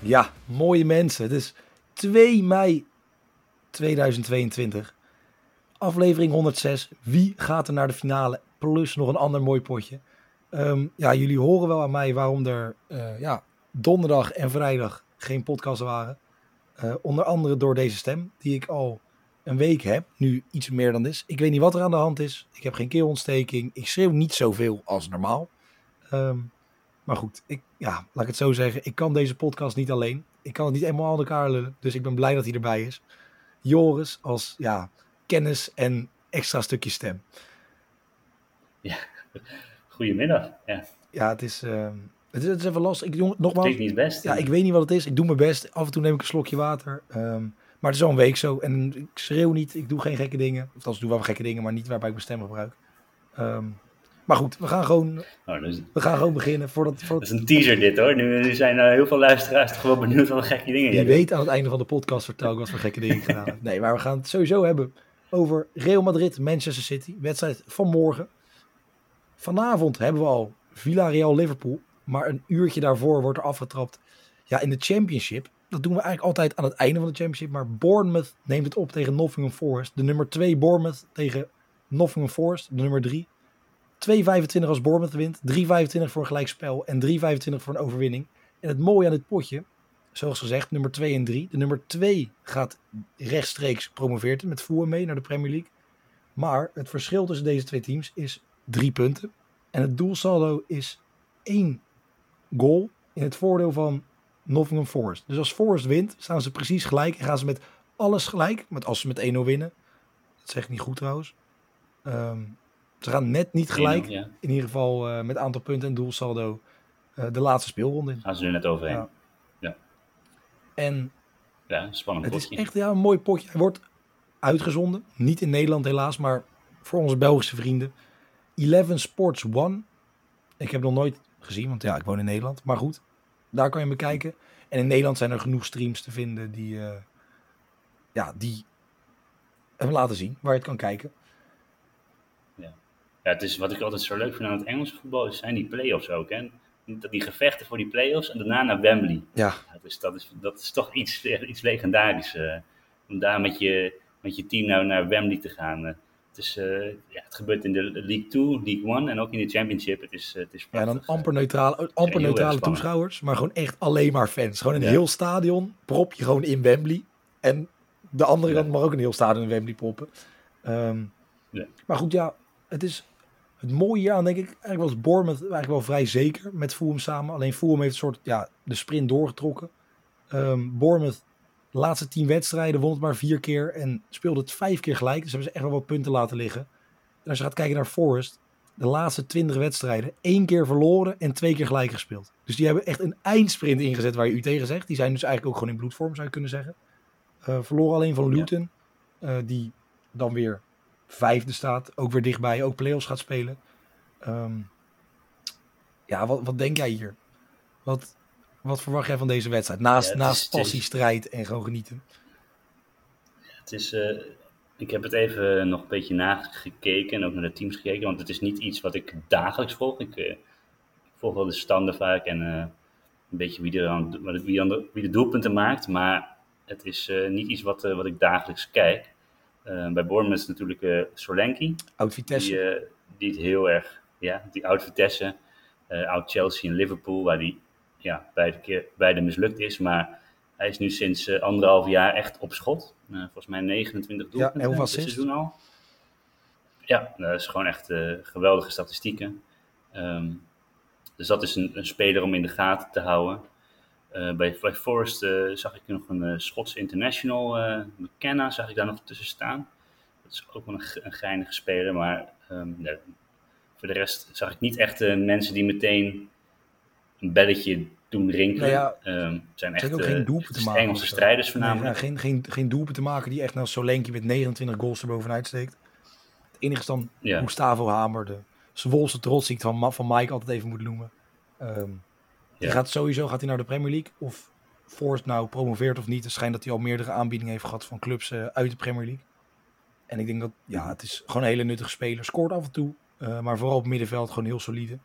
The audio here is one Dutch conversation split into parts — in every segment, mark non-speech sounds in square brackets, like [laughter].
Ja, mooie mensen. Het is 2 mei 2022. Aflevering 106. Wie gaat er naar de finale? Plus nog een ander mooi potje. Ehm, ja, jullie horen wel aan mij waarom er eh, ja, donderdag en vrijdag geen podcasts waren. Eh, onder andere door deze stem, die ik al een week heb. Nu iets meer dan is. Ik weet niet wat er aan de hand is. Ik heb geen keelontsteking. Ik schreeuw niet zoveel als normaal. Ehm, maar goed, ik, ja, laat ik het zo zeggen. Ik kan deze podcast niet alleen. Ik kan het niet helemaal aan elkaar lullen. Dus ik ben blij dat hij erbij is. Joris als ja, kennis en extra stukje stem. Ja, goedemiddag. Ja, Ja, het is, ehm, het is, het is even lastig. Ik, jong, nogmaals, niet best. ja, ik weet niet wat het is. Ik doe mijn best. Af en toe neem ik een slokje water. Ehm, maar het is al een week zo. En ik schreeuw niet. Ik doe geen gekke dingen. Of als ik doe wel gekke dingen, maar niet waarbij ik mijn stem gebruik. Ehm, maar goed, we gaan gewoon, Oh, dus, we gaan gewoon beginnen. Voordat, dat is een teaser dit hoor. Nu, zijn er heel veel luisteraars wel benieuwd wat gekke dingen Je weet aan het einde van de podcast vertel ik wat voor gekke dingen gedaan heb. Nee, maar we gaan het sowieso hebben over Real Madrid, Manchester City. Wedstrijd van morgen. Vanavond hebben we al Villarreal Liverpool. Maar een uurtje daarvoor wordt er afgetrapt. Ja, in de Championship. Dat doen we eigenlijk altijd aan het einde van de Championship. Maar Bournemouth neemt het op tegen Nottingham Forest. De nummer 2 Bournemouth tegen Nottingham Forest. De nummer 3. 2,25 als Bournemouth wint. 3,25 voor een gelijkspel. En 3,25 voor een overwinning. En het mooie aan dit potje zoals gezegd, nummer 2 en 3. De nummer 2 gaat rechtstreeks promoveert met Fulham mee naar de Premier League. Maar het verschil tussen deze twee teams is drie punten. En het doelsaldo is één goal in het voordeel van Nottingham Forest. Dus als Forest wint, staan ze precies gelijk en gaan ze met alles gelijk. Met als ze met 1-0 winnen. Dat zeg ik niet goed trouwens. Ehm, ze gaan net niet gelijk. Ja, In ieder geval eh, met aantal punten en doelsaldo eh, de laatste speelronde in. gaan ze er net overheen. Ja. Ja, En spannend Het is echt ja, een mooi potje. Hij wordt uitgezonden. Niet in Nederland helaas, maar voor onze Belgische vrienden. Eleven Sports One. Ik heb nog nooit gezien, want ja, ik woon in Nederland. Maar goed, daar kan je bekijken. En in Nederland zijn er genoeg streams te vinden die, eh, ja, die hem laten zien, waar je het kan kijken. Ja, het is wat ik altijd zo leuk vind aan het Engelse voetbal, is zijn die play-offs ook. Hè? Dat die gevechten voor die play-offs en daarna naar Wembley. Ja, Dat is, dat is, dat is toch iets, iets legendarisch. eh, om daar met je, met je team nou naar Wembley te gaan. eh. het, is, eh, ja, het gebeurt in de League 2, League 1 en ook in de Championship. Het is, het is ja en dan amper neutrale, amper neutrale toeschouwers, maar gewoon echt alleen maar fans. Gewoon een Ja. heel stadion, prop je gewoon in Wembley. En de andere kant mag ook een heel stadion in Wembley proppen. Ehm, Ja. Maar goed, ja, het is het mooie hier aan, denk ik. Eigenlijk was Bournemouth eigenlijk wel vrij zeker met Fulham samen. Alleen Fulham heeft een soort, ja, de sprint doorgetrokken. Ehm Bournemouth, de laatste tien wedstrijden, won het maar vier keer en speelde het vijf keer gelijk. Dus hebben ze echt wel wat punten laten liggen. En als je gaat kijken naar Forest, de laatste 20 wedstrijden, één keer verloren en twee keer gelijk gespeeld. Dus die hebben echt een eindsprint ingezet waar je u tegen zegt. Die zijn dus eigenlijk ook gewoon in bloedvorm, zou je kunnen zeggen. Eh, verloren alleen van Luton, eh, die dan weer vijfde staat, ook weer dichtbij, ook play-offs gaat spelen. Ehm, ja, wat, wat denk jij hier? Wat, wat verwacht jij van deze wedstrijd? Naast, Ja, het is- naast is- passie, strijd en gewoon genieten. Het is, eh, ik heb het even nog een beetje nagekeken en ook naar de teams gekeken, want het is niet iets wat ik dagelijks volg. Ik, eh, ik volg wel de standen vaak en eh, een beetje wie, er aan, wie, aan de, wie de doelpunten maakt, maar het is niet iets wat, wat ik dagelijks kijk. Eh, bij Bournemouth is natuurlijk eh Solanke, Oud Vitesse. die, eh, die het heel erg, ja, die oud Vitesse, eh, oud Chelsea en Liverpool, waar die ja, beide, keer, beide mislukt is, maar hij is nu sinds anderhalf jaar echt op schot. Volgens mij 29 doelpunten elf dit seizoen al. Ja, dat is gewoon echt geweldige statistieken. Ehm, dus dat is een, een, speler om in de gaten te houden. Bij, bij Forest zag ik nog een Schotse international, McKenna, zag ik daar nog tussen staan. Dat is ook wel een, een geinige speler, maar um, voor de rest zag ik niet echt mensen die meteen een belletje doen rinkelen. Nou ja, um, zijn echt ook geen doelpunten maken. Engelse strijders voornamelijk. Nee, ja, geen, geen, geen doelpunten maken die echt naar Solenki met 29 goals erbovenuit steekt. Het enige is dan ja. Gustavo Hamer, de Zwolse trots van, van Mike altijd even moet noemen. Um, die gaat sowieso gaat hij naar de Premier League. Of Forst nou promoveert of niet. Het schijnt dat hij al meerdere aanbiedingen heeft gehad van clubs uh, uit de Premier League. En ik denk dat, ja, het is gewoon een hele nuttige speler. Scoort af en toe, uh, maar vooral op middenveld gewoon heel solide.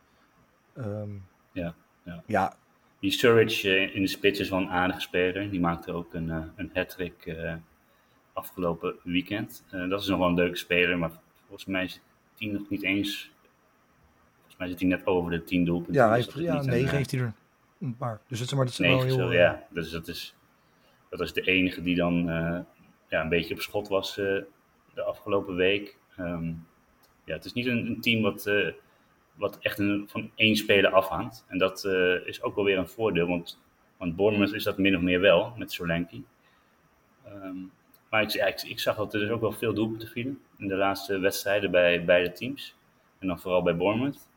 Um, ja, ja. ja, die Sturridge uh, in de spits is wel een aardige speler. Die maakte ook een, een hat-trick uh, afgelopen weekend. dat is nog wel een leuke speler, maar volgens mij is hij nog niet eens... Volgens mij zit hij net over de 10 doelpunten. Ja, hij heeft, ja negen heeft hij er een paar. Dus het maar dat is wel heel... Zo, ja, dus dat is, dat is de enige die dan ja, een beetje op schot was de afgelopen week. Um, ja, het is niet een, een team wat wat echt een, van één speler afhangt. En dat is ook wel weer een voordeel, want, want Bournemouth is dat min of meer wel, met Solanke. Um, maar ik, ja, ik, ik, zag dat er dus ook wel veel doelpunten vielen in de laatste wedstrijden bij beide teams. En dan vooral bij Bournemouth.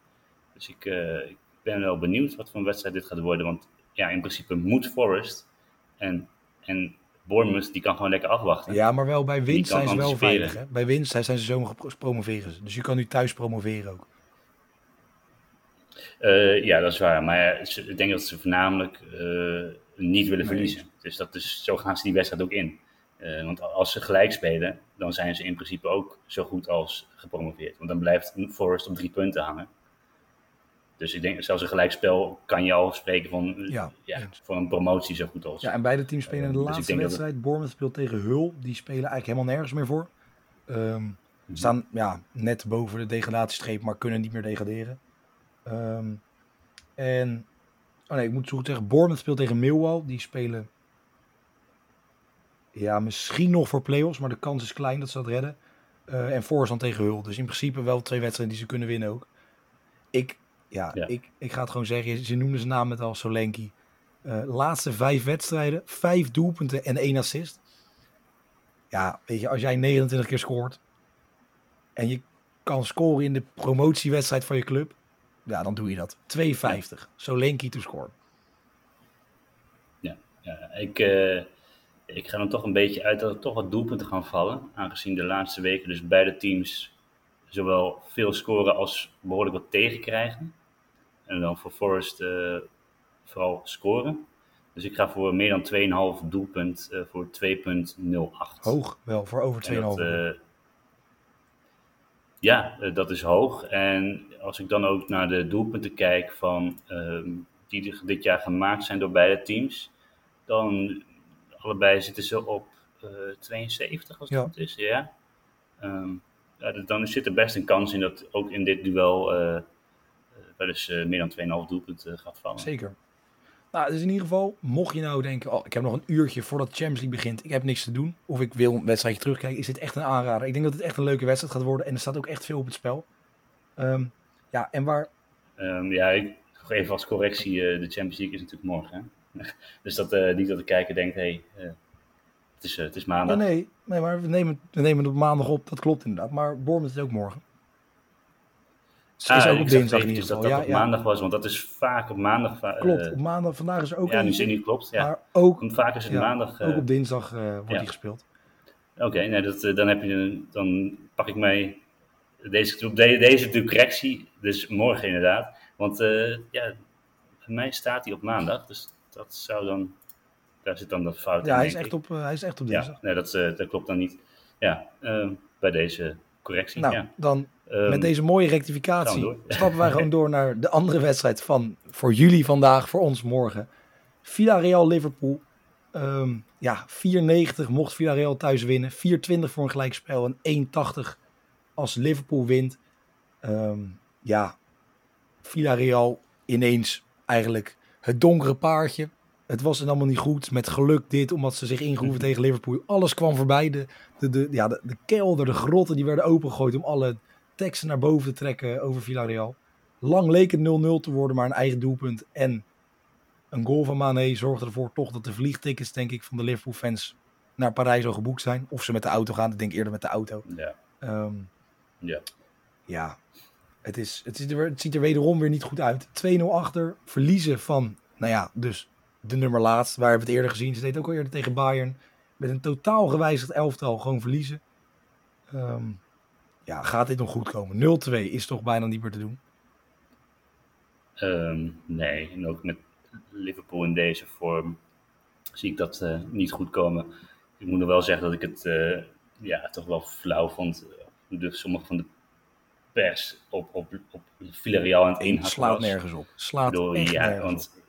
Dus ik, uh, ik ben wel benieuwd wat voor een wedstrijd dit gaat worden. Want ja, in principe moet Forest en, en Bournemouth, die kan gewoon lekker afwachten. Ja, maar wel bij winst zijn ze wel veilig. Hè? Bij winst zijn ze zomaar gepromoveerd. Dus je kan nu thuis promoveren ook. Uh, ja, dat is waar. Maar ik denk dat ze voornamelijk uh, niet willen verliezen. Dus dat is, zo gaan ze die wedstrijd ook in. Uh, want als ze gelijk spelen, dan zijn ze in principe ook zo goed als gepromoveerd. Want dan blijft Forest op drie punten hangen. Dus ik denk, zelfs een gelijkspel kan je al spreken van, ja, ja van een promotie zo goed als. Ja, en beide teams spelen in de dus laatste wedstrijd. Het... Bournemouth speelt tegen Hull. Die spelen eigenlijk helemaal nergens meer voor. Um, Staan ja, net boven de degradatiestreep, maar kunnen niet meer degraderen. Um, en, oh nee, ik moet zo goed zeggen, Bournemouth speelt tegen Millwall. Die spelen, ja, misschien nog voor play-offs, maar de kans is klein dat ze dat redden. Uh, en Forest dan tegen Hull. Dus in principe wel twee wedstrijden die ze kunnen winnen ook. Ik, ja, Ik, ik ga het gewoon zeggen, ze noemden zijn naam met al Solenki. Uh, laatste vijf wedstrijden, vijf doelpunten en één assist. Ja, weet je, als jij 29 keer scoort en je kan scoren in de promotiewedstrijd van je club, ja, dan doe je dat. 2,50. Zo Lenky to score. Ja, ja ik, uh, ik ga dan toch een beetje uit dat er toch wat doelpunten gaan vallen. Aangezien de laatste weken dus beide teams zowel veel scoren als behoorlijk wat tegenkrijgen. En dan voor Forest uh, vooral scoren. Dus ik ga voor meer dan 2,5 doelpunt uh, voor 2,08. Hoog wel, voor over 2,5. Ja, uh, dat is hoog. En als ik dan ook naar de doelpunten kijk van, uh, die dit jaar gemaakt zijn door beide teams, dan allebei zitten ze op uh, eh, 72 als het goed is. Ja. Um, ja, dan zit er best een kans in dat ook in dit duel uh, wel eens meer dan 2,5 doelpunten gaat vallen. Zeker. Nou, dus in ieder geval, mocht je nou denken, oh, ik heb nog een uurtje voordat Champions League begint, ik heb niks te doen, of ik wil een wedstrijdje terugkijken, is dit echt een aanrader. Ik denk dat het echt een leuke wedstrijd gaat worden en er staat ook echt veel op het spel. Um, ja, en waar... Um, ja, ik, even als correctie, uh, de Champions League is natuurlijk morgen. Hè? [laughs] dus dat uh, niet dat de kijker denkt, hé, hey, uh, het, is, het is maandag. nee, nee, maar we nemen, we nemen het op maandag op, dat klopt inderdaad. Maar Bournemouth is ook morgen. Het is ah, ook op dinsdag in ieder geval. Dat dat op maandag was, want dat is vaak op maandag. klopt, op maandag. Vandaag is ook Ja, nu zin niet klopt. Ja. Maar ook, want vaak is het maandag. ook op dinsdag wordt die gespeeld. Oké, okay, nee, dat, dan, heb je, dan pak ik mij deze, deze de correctie, dus morgen inderdaad. Want uh, ja, bij mij staat hij op maandag, dus dat zou dan, daar zit dan dat fout ja, in. Ja, hij is, echt op, hij is echt op dinsdag. Ja, nee, dat, uh, dat klopt dan niet. Ja, ehm, bij deze correctie. Nou, ja. dan um, met deze mooie rectificatie stappen wij [laughs] gewoon door naar de andere wedstrijd van voor jullie vandaag, voor ons morgen. Villarreal Liverpool. Um, ja, 4,90 mocht Villarreal thuis winnen. 4,20 voor een gelijkspel en 1,80 als Liverpool wint, um, ja, Villarreal ineens eigenlijk het donkere paardje. Het was het allemaal niet goed. Met geluk dit, omdat ze zich ingroeven tegen Liverpool. Alles kwam voorbij. De, de, de, ja, de, de kelder, de grotten, die werden opengegooid om alle teksten naar boven te trekken over Villarreal. Lang leek het 0-0 te worden, maar een eigen doelpunt en een goal van Mane zorgde ervoor toch dat de vliegtickets, denk ik, van de Liverpool-fans naar Parijs al geboekt zijn. Of ze met de auto gaan, ik denk eerder met de auto. Ja. Ehm, Ja. ja, het, is, het, ziet er, het ziet er wederom weer niet goed uit. 2-0 achter, verliezen van, nou ja, dus de nummer laatst. Waar we het eerder gezien. Ze deed ook al eerder tegen Bayern. Met een totaal gewijzigd elftal gewoon verliezen. Ehm, ja, gaat dit nog goed komen? 0-2 is toch bijna niet meer te doen. Ehm, nee, en ook met Liverpool in deze vorm zie ik dat eh, niet goed komen. Ik moet nog wel zeggen dat ik het eh, ja, toch wel flauw vond. eh, De, sommige van de pers op, op, op Villarreal aan het inhakken Slaat nergens op. Slaat echt ja, nergens op.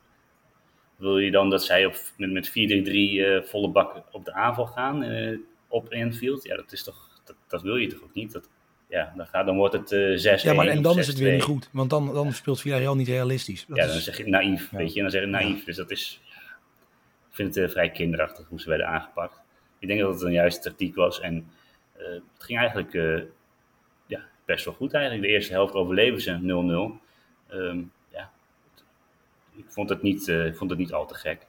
wil je dan dat zij op, met, met 4-3-3 eh, volle bak op de aanval gaan eh, op Anfield? Ja, dat is toch, dat, dat wil je toch ook niet? Dat, ja, dan, gaat, dan wordt het eh 6-1 Ja, maar en dan is het weer 6-2. niet goed. Want dan, dan speelt Villarreal niet realistisch. Dat Ja, is- dan zeg je naïef, Ja. weet je. En dan zeg je naïef. Dus dat is, ik vind het vrij kinderachtig hoe ze werden aangepakt. Ik denk dat het een juiste tactiek was. En het ging eigenlijk ja, best wel goed eigenlijk. De eerste helft overleven ze 0-0. Ehm, ja, ik vond het, niet, ik vond het niet al te gek.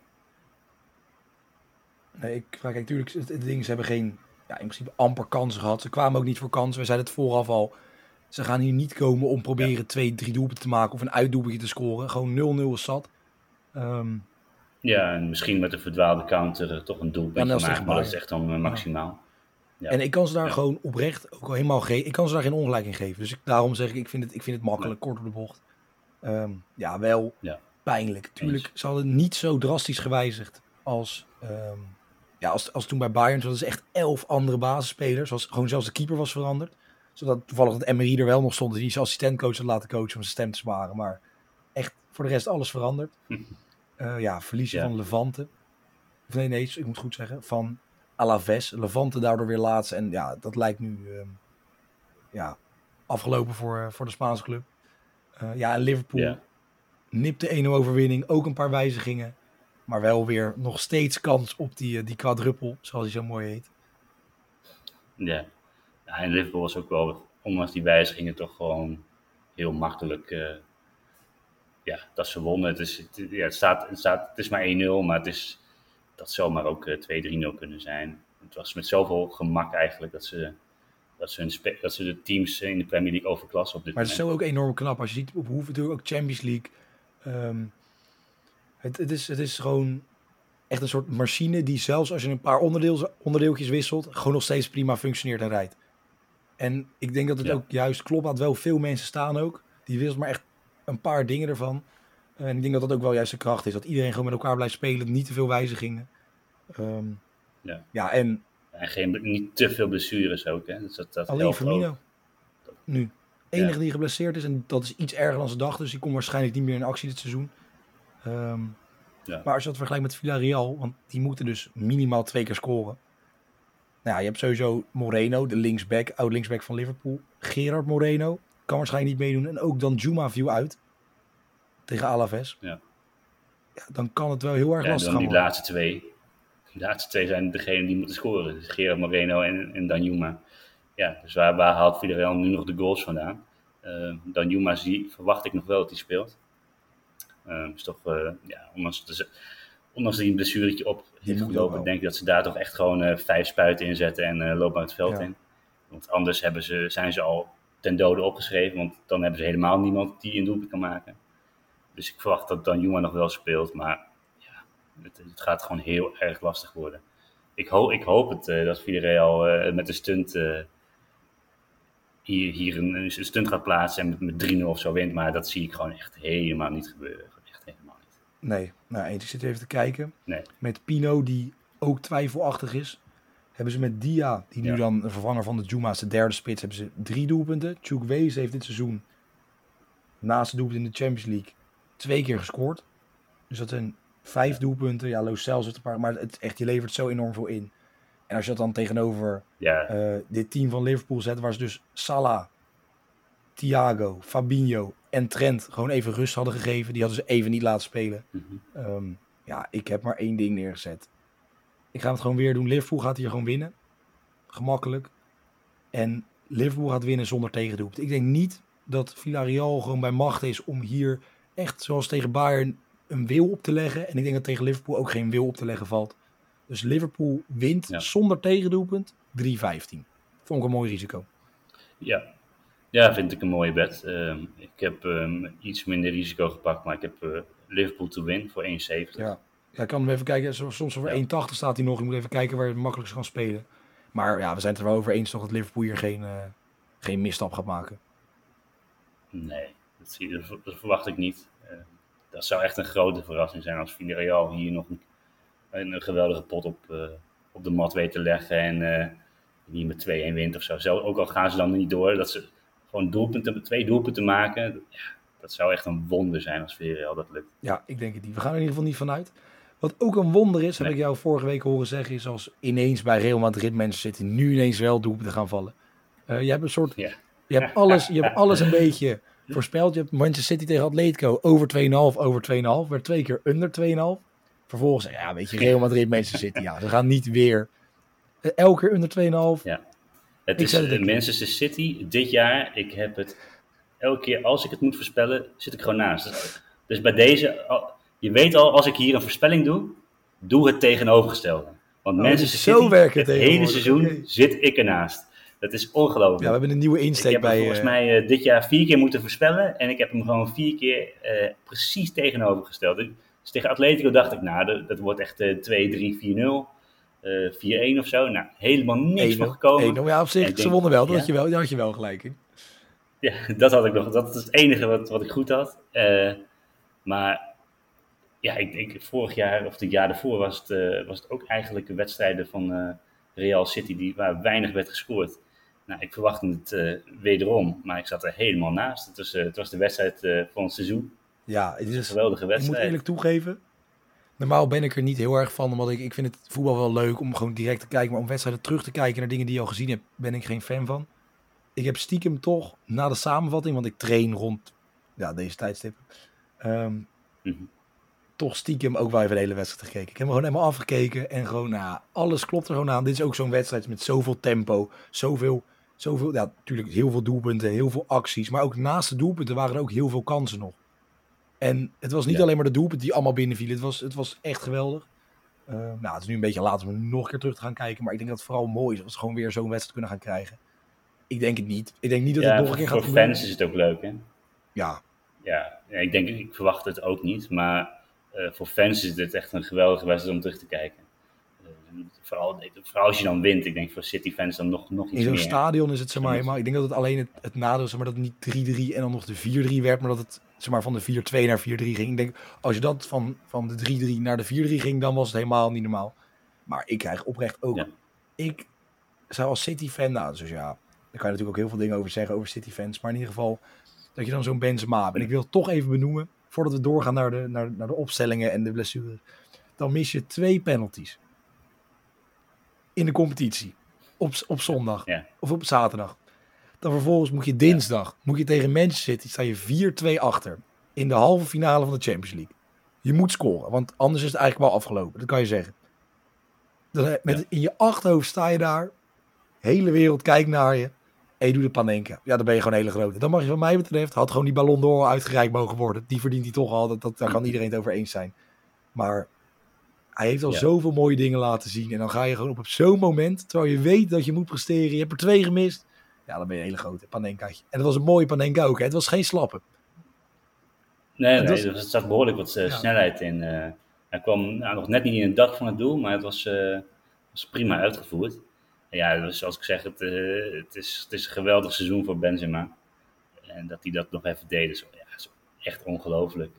Nee, ik, maar kijk, natuurlijk, het, het ding, ze hebben geen, ja, in principe amper kansen gehad. Ze kwamen ook niet voor kansen. We zeiden het vooraf al. Ze gaan hier niet komen om proberen twee, drie doelpunten te maken of een uitdoelpuntje te scoren. Gewoon 0-0 is zat. Ehm, Ja, en misschien met een verdwaalde counter eh, toch een als maken. tegen Maar dat is echt dan eh, maximaal. Ja. En ik kan ze daar Ja. gewoon oprecht ook al helemaal geen. Ik kan ze daar geen ongelijk in geven. Dus ik, daarom zeg ik, ik vind het, ik vind het makkelijk, kort op de bocht. Ehm, ja, wel Ja. Pijnlijk. Tuurlijk, ze hadden niet zo drastisch gewijzigd als, ehm, ja, als, als toen bij Bayern. Zodat ze echt elf andere basisspelers. Zoals gewoon zelfs de keeper was veranderd. Zodat toevallig dat Emery er wel nog stond. Die zijn assistentcoach had laten coachen om zijn stem te sparen. Maar echt voor de rest alles veranderd. Eh, ja, verliezen Ja. van Levante. Of nee, nee, ik moet goed zeggen. Van Alaves. Levante daardoor weer laatst. En ja, dat lijkt nu ehm, ja, afgelopen voor, eh, voor de Spaanse club. Eh, ja, en Liverpool Ja. Nipt de 1-0 overwinning. Ook een paar wijzigingen. Maar wel weer nog steeds kans op die, eh, die quadruppel, zoals hij zo mooi heet. Ja. ja, en Liverpool was ook wel, ondanks die wijzigingen, toch gewoon heel makkelijk. eh, ja, dat ze wonnen. Het is, het, ja, het, staat, het, staat, het is maar 1-0, maar het is, dat zou maar ook eh, 2-3-0 kunnen zijn. Het was met zoveel gemak eigenlijk dat ze, dat ze, hun dat ze de teams in de Premier League overklassen op dit Maar het is moment. zo ook enorm knap. Als je ziet op hoeveel natuurlijk ook Champions League. Ehm, het, het, is, het is gewoon echt een soort machine die zelfs als je een paar onderdeel, onderdeeltjes wisselt, gewoon nog steeds prima functioneert en rijdt. En ik denk dat het Ja. ook juist klopt. Dat wel veel mensen staan ook. Die wisselt maar echt een paar dingen ervan. En ik denk dat dat ook wel juist de kracht is. Dat iedereen gewoon met elkaar blijft spelen. Niet te veel wijzigingen. Ehm, Ja. ja, en En geen, niet te veel blessures ook. Hè? Dus dat, dat Alleen. Firmino. Nu. Enige die geblesseerd is. En dat is iets erger dan ze dachten. Dus die komt waarschijnlijk niet meer in actie dit seizoen. Ehm, Ja. Maar als je dat vergelijkt met Villarreal. Want die moeten dus minimaal twee keer scoren. Nou ja, je hebt sowieso Moreno, de linksback. Oud linksback van Liverpool. Gerard Moreno. Kan waarschijnlijk niet meedoen. En ook dan Juma viel uit. Tegen Alaves. Ja. Ja, dan kan het wel heel erg Ja, lastig dan gaan die worden. laatste twee. Die laatste twee zijn degene die moeten scoren. Dus Gerard Moreno en, en Danjuma. Ja, dus waar, waar haalt Villarreal nu nog de goals vandaan? Uh, Danjuma zie, verwacht ik nog wel dat hij speelt. Uh, is toch, uh, ja, ondanks, de, ondanks die een blessuretje op heeft gelopen, denk ik dat ze daar toch echt gewoon uh, vijf spuiten inzetten en uh, lopen aan het veld Ja. in. Want anders hebben ze, zijn ze al ten dode opgeschreven, want dan hebben ze helemaal niemand die een doelpunt kan maken. Dus ik verwacht dat Danjuma nog wel speelt, maar ja, het, het gaat gewoon heel erg lastig worden. Ik, ho ik hoop het, dat Villarreal met de stunt hier, hier een, een, stunt gaat plaatsen en met, met 3-0 of zo wint, maar dat zie ik gewoon echt helemaal niet gebeuren. Echt helemaal niet. Nee, nou, ik zit even te kijken. Nee. Met Pino, die ook twijfelachtig is. Hebben ze met Dia, die nu Ja. dan een vervanger van de Juma is, de derde spits, hebben ze drie doelpunten. Chuk Wees heeft dit seizoen naast de doelpunt in de Champions League twee keer gescoord. Dus dat zijn vijf doelpunten. Ja, Lo Celso heeft een paar, maar het, echt, je levert zo enorm veel in. En als je dat dan tegenover Ja, eh, dit team van Liverpool zet, waar ze dus Salah, Thiago, Fabinho en Trent gewoon even rust hadden gegeven. Die hadden ze even niet laten spelen. mhm. Ehm, ja, ik heb maar één ding neergezet. Ik ga het gewoon weer doen. Liverpool gaat hier gewoon winnen. Gemakkelijk. En Liverpool gaat winnen zonder tegendoelpunt. Ik denk niet dat Villarreal gewoon bij macht is om hier echt, zoals tegen Bayern, een wil op te leggen. En ik denk dat tegen Liverpool ook geen wil op te leggen valt. Dus Liverpool wint zonder tegendoelpunt 3-15. Vond ik een mooi risico. Ja, ja vind ik een mooie bet. Ehm, ik heb um, iets minder risico gepakt, maar ik heb uh, Liverpool to win voor 1,70. Ja. ja, ik kan hem even kijken. Soms voor ja. 1,80 staat hij nog. Ik moet even kijken waar het makkelijkst kan spelen. Maar ja, we zijn het er wel over eens toch dat Liverpool hier geen, uh, geen misstap gaat maken. Nee, dat, zie, dat verwacht ik niet. Uh, dat zou echt een grote verrassing zijn als Villarreal hier nog een, een geweldige pot op, uh, op de mat weet te leggen en uh, hier met 2-1 wint of zo. Zelf, ook al gaan ze dan niet door, dat ze gewoon doelpunten, twee doelpunten maken. Ja, dat zou echt een wonder zijn als Villarreal dat lukt. Ja, ik denk het niet. We gaan er in ieder geval niet vanuit. Wat ook een wonder is, heb ik jou vorige week horen zeggen, is als ineens bij Real Madrid mensen zitten nu ineens wel doelpunten gaan vallen. Uh, je hebt een soort, ja. je hebt [laughs] alles, je hebt alles een beetje voorspeld. Je hebt Manchester City tegen Atletico over 2,5, over 2,5. Werd twee keer onder 2,5. Vervolgens, ja, weet je, Real Madrid, Manchester City. Ja, ze gaan niet weer uh, elke keer onder 2,5. Ja. Het is de Manchester City dit jaar. Ik heb het elke keer als ik het moet voorspellen, zit ik gewoon naast. Dus bij deze, je weet al, als ik hier een voorspelling doe, doe het tegenovergestelde. Want oh, Manchester City, zo werken het hele seizoen zit ik ernaast. Dat is ongelooflijk. Ja, we hebben een nieuwe insteek ik bij... Ik heb volgens mij uh, dit jaar vier keer moeten voorspellen. En ik heb hem gewoon vier keer uh, precies tegenovergesteld. Dus tegen Atletico dacht ik, nou, dat, dat wordt echt uh, 2-3, 4-0. 4-1 of zo. Nou, helemaal niks van gekomen. ja, op zich, ze wonnen wel. Dat ja. had je wel. Daar had je wel gelijk in. Ja, [laughs] dat had ik nog. Dat is het enige wat, wat ik goed had. maar ja, ik denk vorig jaar of het jaar daarvoor was het, was het ook eigenlijk wedstrijden van Real City die, waar weinig werd gescoord. Nou, ik verwachtte het uh, wederom, maar ik zat er helemaal naast. Het was, uh, het was de wedstrijd uh, van het seizoen. Ja, het is een geweldige wedstrijd. Ik moet eerlijk toegeven, normaal ben ik er niet heel erg van, omdat ik, ik vind het voetbal wel leuk om gewoon direct te kijken. Maar om wedstrijden terug te kijken naar dingen die je al gezien hebt, ben ik geen fan van. Ik heb stiekem toch, na de samenvatting, want ik train rond ja, deze tijdstip, um, mm -hmm. toch stiekem ook wel even de hele wedstrijd gekeken. Ik heb hem gewoon helemaal afgekeken en gewoon, nou, alles klopt er gewoon aan. Dit is ook zo'n wedstrijd met zoveel tempo, zoveel zoveel, ja, natuurlijk heel veel doelpunten, heel veel acties. Maar ook naast de doelpunten waren er ook heel veel kansen nog. En het was niet ja. alleen maar de doelpunten die allemaal binnenvielen. Het was, het was echt geweldig. Uh, nou, het is nu een beetje laat om nog een keer terug te gaan kijken. Maar ik denk dat het vooral mooi is als we gewoon weer zo'n wedstrijd kunnen gaan krijgen. Ik denk het niet. Ik denk niet dat ja, het nog een keer gaat Voor fans is het ook leuk, hè? Ja. Ja, ik denk, ik verwacht het ook niet. Maar uh, voor fans is dit echt een geweldige wedstrijd om terug te kijken. Vooral, vooral als je dan wint. Ik denk voor City-fans dan nog, nog iets meer. In zo'n stadion is het, zeg maar, maar, ik denk dat het alleen het, het nadeel is, zeg maar, dat het niet 3-3 en dan nog de 4-3 werd, maar dat het zeg maar, van de 4-2 naar 4-3 ging. Ik denk, als je dat van, van de 3-3 naar de 4-3 ging, dan was het helemaal niet normaal. Maar ik krijg oprecht ook... Ja. Ik zou als City-fan, nou, dus ja, daar kan je natuurlijk ook heel veel dingen over zeggen, over City-fans. Maar in ieder geval, dat je dan zo'n Benzema hebt. En ik wil het toch even benoemen, voordat we doorgaan naar de, naar, naar de opstellingen en de blessures. Dan mis je twee penalties in de competitie. Op, op zondag. Ja. Of op zaterdag. Dan vervolgens moet je dinsdag, moet je tegen Manchester City, sta je 4-2 achter. In de halve finale van de Champions League. Je moet scoren, want anders is het eigenlijk wel afgelopen. Dat kan je zeggen. Dan, met. In je achterhoofd sta je daar. Hele wereld kijkt naar je. En je doet de Panenka. Ja, dan ben je gewoon een hele grote. Dan mag je wat mij betreft, had gewoon die Ballon d'Or uitgereikt mogen worden. Die verdient hij toch al. Dat, dat, daar kan iedereen het over eens zijn. Maar hij heeft al ja. zoveel mooie dingen laten zien. En dan ga je gewoon op, op zo'n moment, terwijl je weet dat je moet presteren. Je hebt er twee gemist. Ja, dan ben je een hele grote panenkaatje. En het was een mooie panenka ook. Hè? Het was geen slappe. Nee, nee, was... er zat behoorlijk wat uh, ja. snelheid in. Uh, hij kwam nou, nog net niet in het dag van het doel, maar het was, uh, was prima uitgevoerd. En ja, dus zoals ik zeg, het, het, is, het is een geweldig seizoen voor Benzema. En dat hij dat nog even deed, is, ja, is echt ongelooflijk.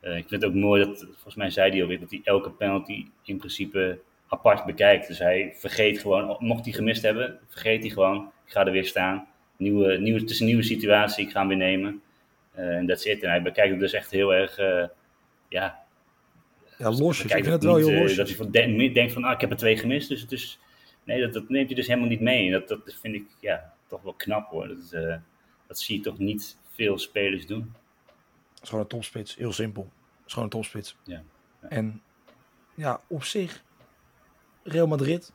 Ik vind het ook mooi dat, volgens mij zei hij ook, dat hij elke penalty in principe apart bekijkt. Dus hij vergeet gewoon, mocht hij gemist hebben, vergeet hij gewoon, ik ga er weer staan. Nieuwe, nieuwe, het is een nieuwe situatie, ik ga hem weer nemen. Uh, en dat zit. En hij bekijkt het dus echt heel erg, uh, ja... Ja, losjes. Ik vind het wel niet, heel losjes. Dat hij van, denkt, denkt van, ah, ik heb er twee gemist, dus het is... Nee, dat, dat neemt hij dus helemaal niet mee. En dat, dat vind ik, ja, toch wel knap hoor. Dat, dat zie je toch niet veel spelers doen is gewoon een topspits. Heel simpel. Het is gewoon een topspits. Ja. ja. En ja, op zich, Real Madrid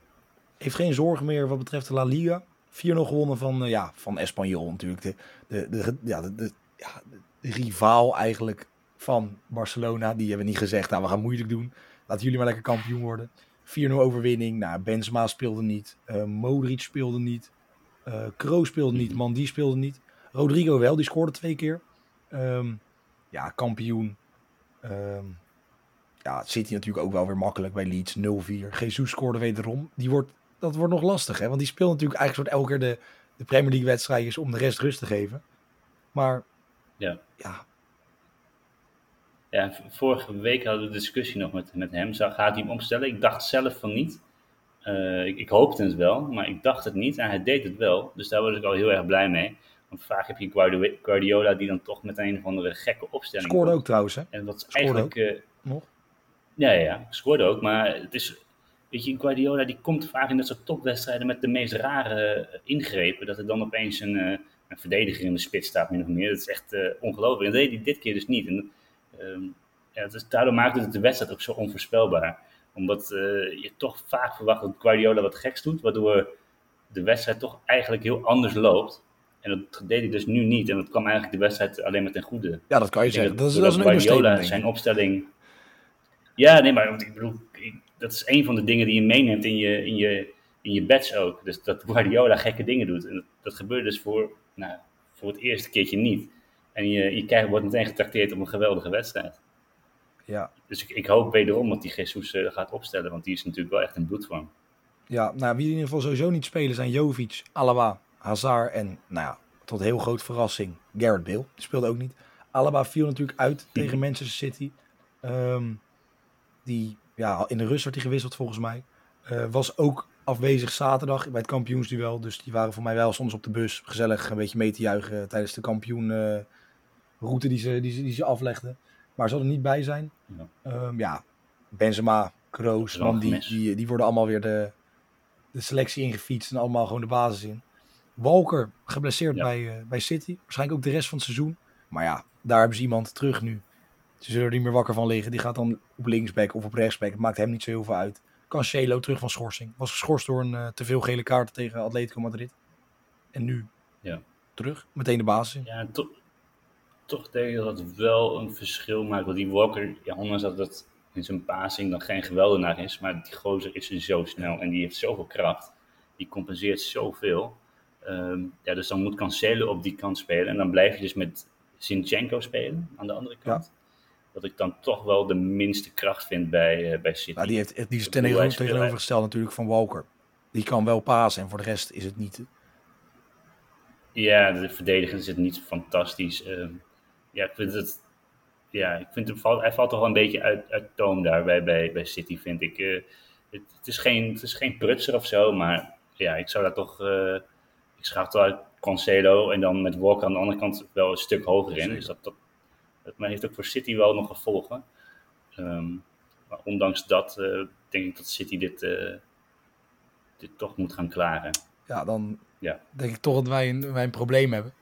heeft geen zorgen meer wat betreft de La Liga. gewonnen van, uh, ja, van Espanyol natuurlijk. De, de, de, ja, de, de, ja, de rivaal eigenlijk van Barcelona. Die hebben niet gezegd, nou we gaan moeilijk doen. Laten jullie maar lekker kampioen worden. 4-0 overwinning. Nou, Benzema speelde niet. Uh, Modric speelde niet. Uh, Kroos speelde niet. Mandi speelde niet. Rodrigo wel, die scoorde twee keer. Um, ja, kampioen. Um, ja, City natuurlijk ook wel weer makkelijk bij Leeds. 0-4. Jesus scoorde wederom. Die wordt, dat wordt nog lastig, hè? Want die speelt natuurlijk eigenlijk soort elke keer de, de Premier League wedstrijdjes om de rest rust te geven. Maar ja, ja ja, vorige week hadden we discussie nog met, met hem. Gaat hij hem opstellen? Ik dacht zelf van niet. Uh, ik, ik, hoopte het wel, maar ik dacht het niet. En hij deed het wel. Dus daar was ik al heel erg blij mee. Want vaak heb je Guardiola die dan toch met een of andere gekke opstelling Scoorde ook trouwens, hè? En wat Scoorde eigenlijk... Uh, nog? Ja, ja, ja, scoorde ook. Maar het is... Weet je, Guardiola die komt vaak in dat soort topwedstrijden met de meest rare ingrepen. Dat er dan opeens een, uh, een verdediger in de spits staat, min of meer. Dat is echt uh, ongelooflijk. En dat deed hij dit keer dus niet. En Um, ja, dus daardoor maakt het de wedstrijd ook zo onvoorspelbaar. Omdat uh, je toch vaak verwacht dat Guardiola wat geks doet, waardoor de wedstrijd toch eigenlijk heel anders loopt. En dat deed hij dus nu niet. En dat kwam eigenlijk de wedstrijd alleen maar ten goede. Ja, dat kan je zeggen. Dat, is, dat is een Guardiola zijn opstelling... Ja, nee, maar ik bedoel, dat is een van de dingen die je meeneemt in je, in je, in je badge ook. Dus dat Guardiola gekke dingen doet. En dat, dat gebeurt dus voor, nou, voor het eerste keertje niet. En je, je krijgt, wordt meteen getrakteerd op een geweldige wedstrijd. Ja. Dus ik, ik hoop wederom dat die Jesus uh, gaat opstellen, want die is natuurlijk wel echt een bloedvorm. Ja, nou wie in ieder geval sowieso niet spelen zijn Jovic, Alaba, Hazard en, nou ja, tot heel groot verrassing, Garrett Bale. Die speelde ook niet. Alaba viel natuurlijk uit [laughs] tegen Manchester City. Um, die, ja, in de rust werd hij gewisseld volgens mij. Uh, was ook afwezig zaterdag bij het kampioensduel. Dus die waren voor mij wel soms op de bus gezellig een beetje mee te juichen tijdens de kampioen uh, route die ze, die, ze, die ze aflegden. Maar zal er niet bij zijn. Ja, um, ja Benzema, Kroos, man, die, die, die worden allemaal weer de, de selectie ingefietst en allemaal gewoon de basis in. Walker geblesseerd ja. bij, uh, bij City. Waarschijnlijk ook de rest van het seizoen. Maar ja, daar hebben ze iemand terug nu. Ze zullen er niet meer wakker van liggen. Die gaat dan op linksback of op rechtsback. Het maakt hem niet zo heel veel uit. Cancelo terug van schorsing. Was geschorst door een uh, te veel gele kaarten tegen Atletico Madrid. En nu ja. terug. Meteen de basis. Ja, to toch denk ik dat het wel een verschil maakt. Want die Walker, ja, ondanks dat het in zijn passing dan geen geweldenaar is. Maar die gozer is zo snel en die heeft zoveel kracht. Die compenseert zoveel. Um, ja, dus dan moet Cancelo op die kant spelen. En dan blijf je dus met Zinchenko spelen aan de andere kant. Ja. Dat ik dan toch wel de minste kracht vind bij, uh, bij City. Nou, die, heeft, die is tegenover, tegenovergesteld natuurlijk van Walker. Die kan wel pasen en voor de rest is het niet. Ja, de verdediging is het niet fantastisch. Uh, ja, ik vind het. Ja, ik vind hem, hij valt toch wel een beetje uit, uit toon daar bij, bij, bij City, vind ik. Uh, het, het, is geen, het is geen prutser of zo, maar ja, ik zou daar toch. Uh, ik schakel uit Cancelo en dan met Walker aan de andere kant wel een stuk hoger in. Dus dat maar heeft ook voor City wel nog gevolgen. Um, maar ondanks dat uh, denk ik dat City dit, dit toch moet gaan klaren. Ja, dan ja. denk ik toch dat wij een, wij een probleem hebben.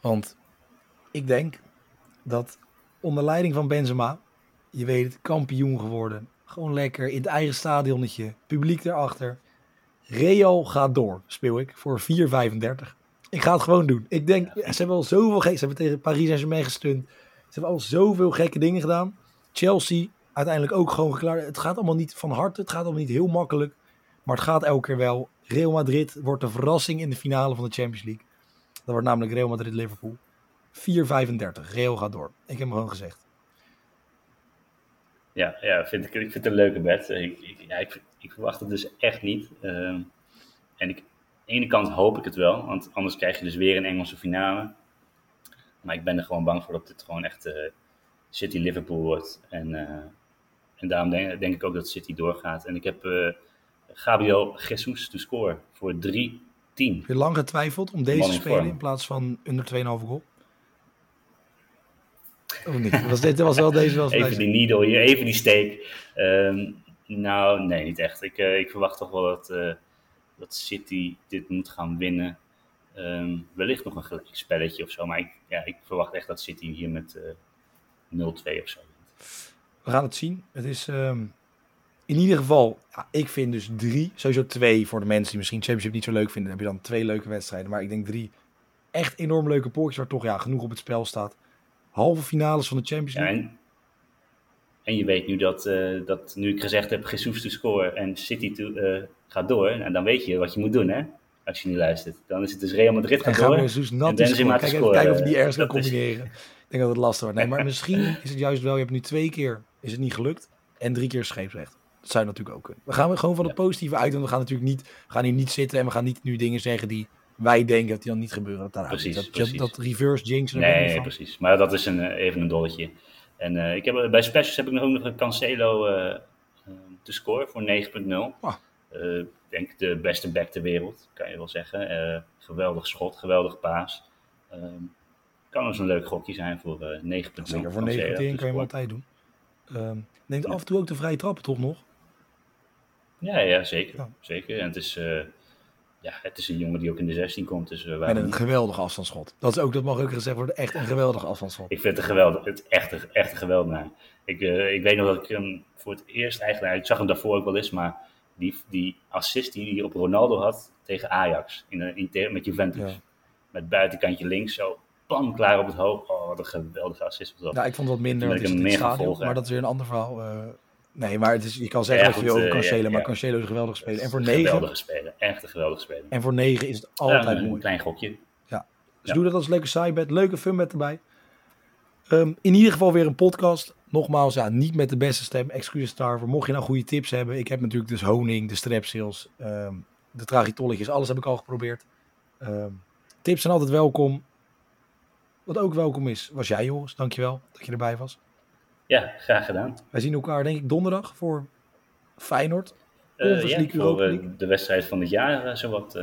Want ik denk dat onder leiding van Benzema, je weet het, kampioen geworden. Gewoon lekker in het eigen stadionnetje, publiek erachter. Real gaat door, speel ik, voor 4,35. Ik ga het gewoon doen. Ik denk, ze hebben al zoveel gek. Ze hebben tegen Paris Saint-Germain gestunt. Ze hebben al zoveel gekke dingen gedaan. Chelsea uiteindelijk ook gewoon geklaard. Het gaat allemaal niet van harte. Het gaat allemaal niet heel makkelijk. Maar het gaat elke keer wel. Real Madrid wordt de verrassing in de finale van de Champions League. Dat wordt namelijk Real Madrid-Liverpool. 4,35. Real gaat door. Ik heb hem gewoon gezegd. Ja, ja vind ik, ik vind het een leuke bet. Ik, ik, ik, ik verwacht het dus echt niet. Uh, en ik, aan de ene kant hoop ik het wel, want anders krijg je dus weer een Engelse finale. Maar ik ben er gewoon bang voor dat dit gewoon echt uh, City-Liverpool wordt. En, uh, en daarom denk, denk, ik ook dat City doorgaat. En ik heb uh, Gabriel Jesus te score voor 3-10. Heb je lang getwijfeld om deze te spelen in plaats van onder 2,5 goal? Of niet? Was dit was wel deze wel Even die needle hier, even die steek. Um, nou, nee, niet echt. Ik, uh, ik verwacht toch wel dat, uh, dat City dit moet gaan winnen. Um, wellicht nog een gelijk spelletje of zo. Maar ik, ja, ik verwacht echt dat City hier met uh, 0-2 of zo We gaan het zien. Het is um, in ieder geval, ja, ik vind dus drie, sowieso twee voor de mensen die misschien Championship niet zo leuk vinden. Dan heb je dan twee leuke wedstrijden. Maar ik denk drie echt enorm leuke poortjes waar toch ja, genoeg op het spel staat. Halve finales van de Champions Ja, League. en, en je weet nu dat, eh, dat nu ik gezegd heb, Jesus to score en City to, eh, gaat door. En dan weet je wat je moet doen, hè? Als je nu luistert. Dan is het dus Real Madrid En gaat gaan we door. dus en Benzema Kijk, even scoren. kijken of die ergens kan is- combineren. Ik denk dat het lastig wordt. Nee, maar [laughs] misschien is het juist wel, je hebt nu twee keer, is het niet gelukt. En drie keer scheepsrecht. Dat zou natuurlijk ook kunnen. We gaan gewoon van het positieve uit. En we gaan natuurlijk niet, we gaan hier niet zitten en we gaan niet nu dingen zeggen die wij denken dat die dan niet gebeuren. Dat, Precies, dat, dat, precies. dat reverse ik Nee, niet van. precies. Maar dat is een, eh, even een dolletje. En eh, ik heb, bij Specials heb ik nog ook nog een Cancelo eh, eh, te scoren voor 9.0. Ah. Eh, ik denk de beste back ter wereld, kan je wel zeggen. Eh, geweldig schot, geweldig paas. Ehm, kan dus een leuk gokje zijn voor eh 9.0. Zeker, voor Cancelo 9 te kan je hem scoren. altijd doen. Ehm neemt af en toe ook de vrije trappen toch nog? Ja, ja, zeker. Ja. zeker. En het is, ja, het is een jongen die ook in de 16 komt. Dus, Met een niet? geweldig afstandsschot. Dat, is ook, dat mag ook gezegd worden. Echt een geweldig afstandsschot. Ik vind het geweldig, het echt, een- echt een geweldenaar. Ik, ik weet nog dat ik hem voor het eerst eigenlijk, ik zag hem daarvoor ook wel eens, maar die, die assist die hij op Ronaldo had tegen Ajax in, met Juventus. Ja. Met buitenkantje links zo, pan klaar op het hoofd. Oh, wat een geweldige assist was dat. Nou, ik vond het wat minder. Want Het ik hem meer gaan stadion, volgen. maar dat is weer een ander verhaal. Eh, nee, maar het is, je kan zeggen Ja, wat je over eh, Cancelo, ja, maar ja. Cancelo is een geweldige speler. En voor 9, Geweldige speler, echt een geweldige speler. en voor 9 is het altijd Ja, een mooi. klein gokje. Dus Ja. doe dat als leuke sidebet, leuke funbet erbij. Ehm, in ieder geval weer een podcast. Nogmaals, ja, niet met de beste stem. Excuses daarvoor. Mocht je nou goede tips hebben. Ik heb natuurlijk dus honing, de strepsils, ehm de tragitolletjes. Alles heb ik al geprobeerd. Ehm, tips zijn altijd welkom. Wat ook welkom is, was jij Joris. Dankjewel dat je erbij was. Ja, graag gedaan. Wij zien elkaar denk ik donderdag voor Feyenoord. Conference ja, voor eh, de wedstrijd van het jaar, eh, zowat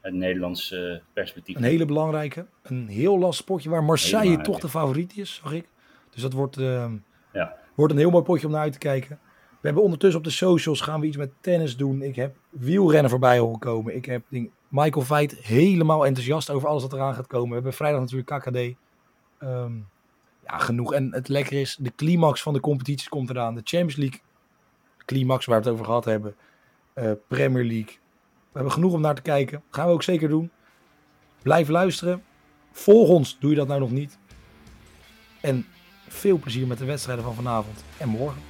uit Nederlands perspectief. Een hele belangrijke. Een heel lastig potje waar Marseille toch de favoriet is, zag ik. Dus dat wordt, ehm, Ja. wordt een heel mooi potje om naar uit te kijken. We hebben ondertussen op de socials gaan we iets met tennis doen. Ik heb wielrennen voorbij horen komen. Ik heb ding, Michael Veit helemaal enthousiast over alles wat eraan gaat komen. We hebben vrijdag natuurlijk KKD. Ehm, ja, genoeg. En het lekker is, de climax van de competities komt eraan. De Champions League climax waar we het over gehad hebben. Eh, Premier League. We hebben genoeg om naar te kijken. Gaan we ook zeker doen. Blijf luisteren. Volg ons, doe je dat nou nog niet. En veel plezier met de wedstrijden van vanavond en morgen.